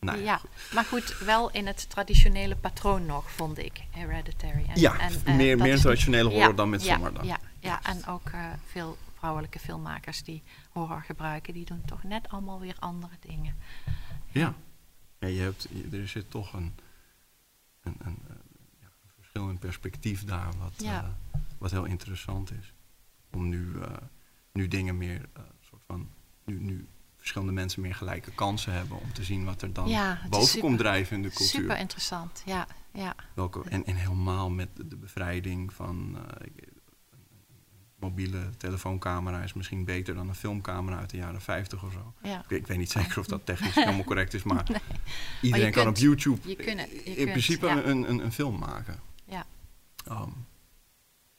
nou ja, maar goed, wel in het traditionele patroon nog, vond ik, Hereditary. En, Ja, en, meer, eh, meer traditionele horror ja, dan met ja, dan. Ja, ja, en ook eh, veel vrouwelijke filmmakers die horror gebruiken, die doen toch net allemaal weer andere dingen. Ja. ja je hebt, je- er zit toch een, een, een, eh, ja, een verschil in perspectief daar, wat, wat heel interessant is. Om nu, nu dingen meer, soort van, nu, nu verschillende mensen meer gelijke kansen hebben om te zien wat er dan Ja, boven super- komt drijven in de cultuur. Super interessant, ja. ja. Welke, en, en helemaal met de, bevrijding van een mobiele telefooncamera is misschien beter dan een filmcamera uit de jaren 50 of zo. ja. Ik, ik weet niet zeker of dat technisch *laughs* helemaal correct is, maar Nee. iedereen je kan kunt- op YouTube je kunt het- je in kunt, principe ja. een, een, een film maken. Ja. Ehm,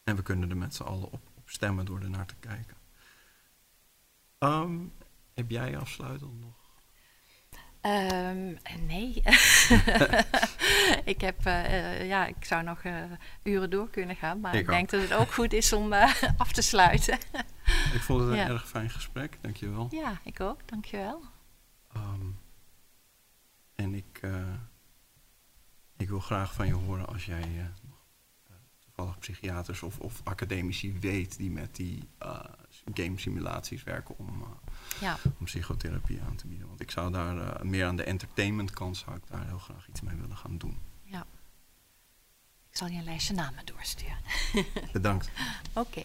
en we kunnen er met z'n allen op, op stemmen door er naar te kijken. Ehm, heb jij afsluitend nog? Ehm, nee. *laughs* ik heb, eh, eh, ja, ik zou nog eh, uren door kunnen gaan, maar Ik ik, denk dat het ook goed is om *laughs* af te sluiten. *laughs* Ik vond het een Ja. erg fijn gesprek, dankjewel. ja, ik ook, dankjewel. Ehm, en ik, ik wil graag van je horen als jij nog toevallig psychiaters of, of academici weet die met die game simulaties werken om, eh, Ja, om psychotherapie aan te bieden. Want ik zou daar eh, meer aan de entertainment kant zou ik daar heel graag iets mee willen gaan doen. ja. Ik zal je een lijstje namen doorsturen. Bedankt. *laughs* Oké.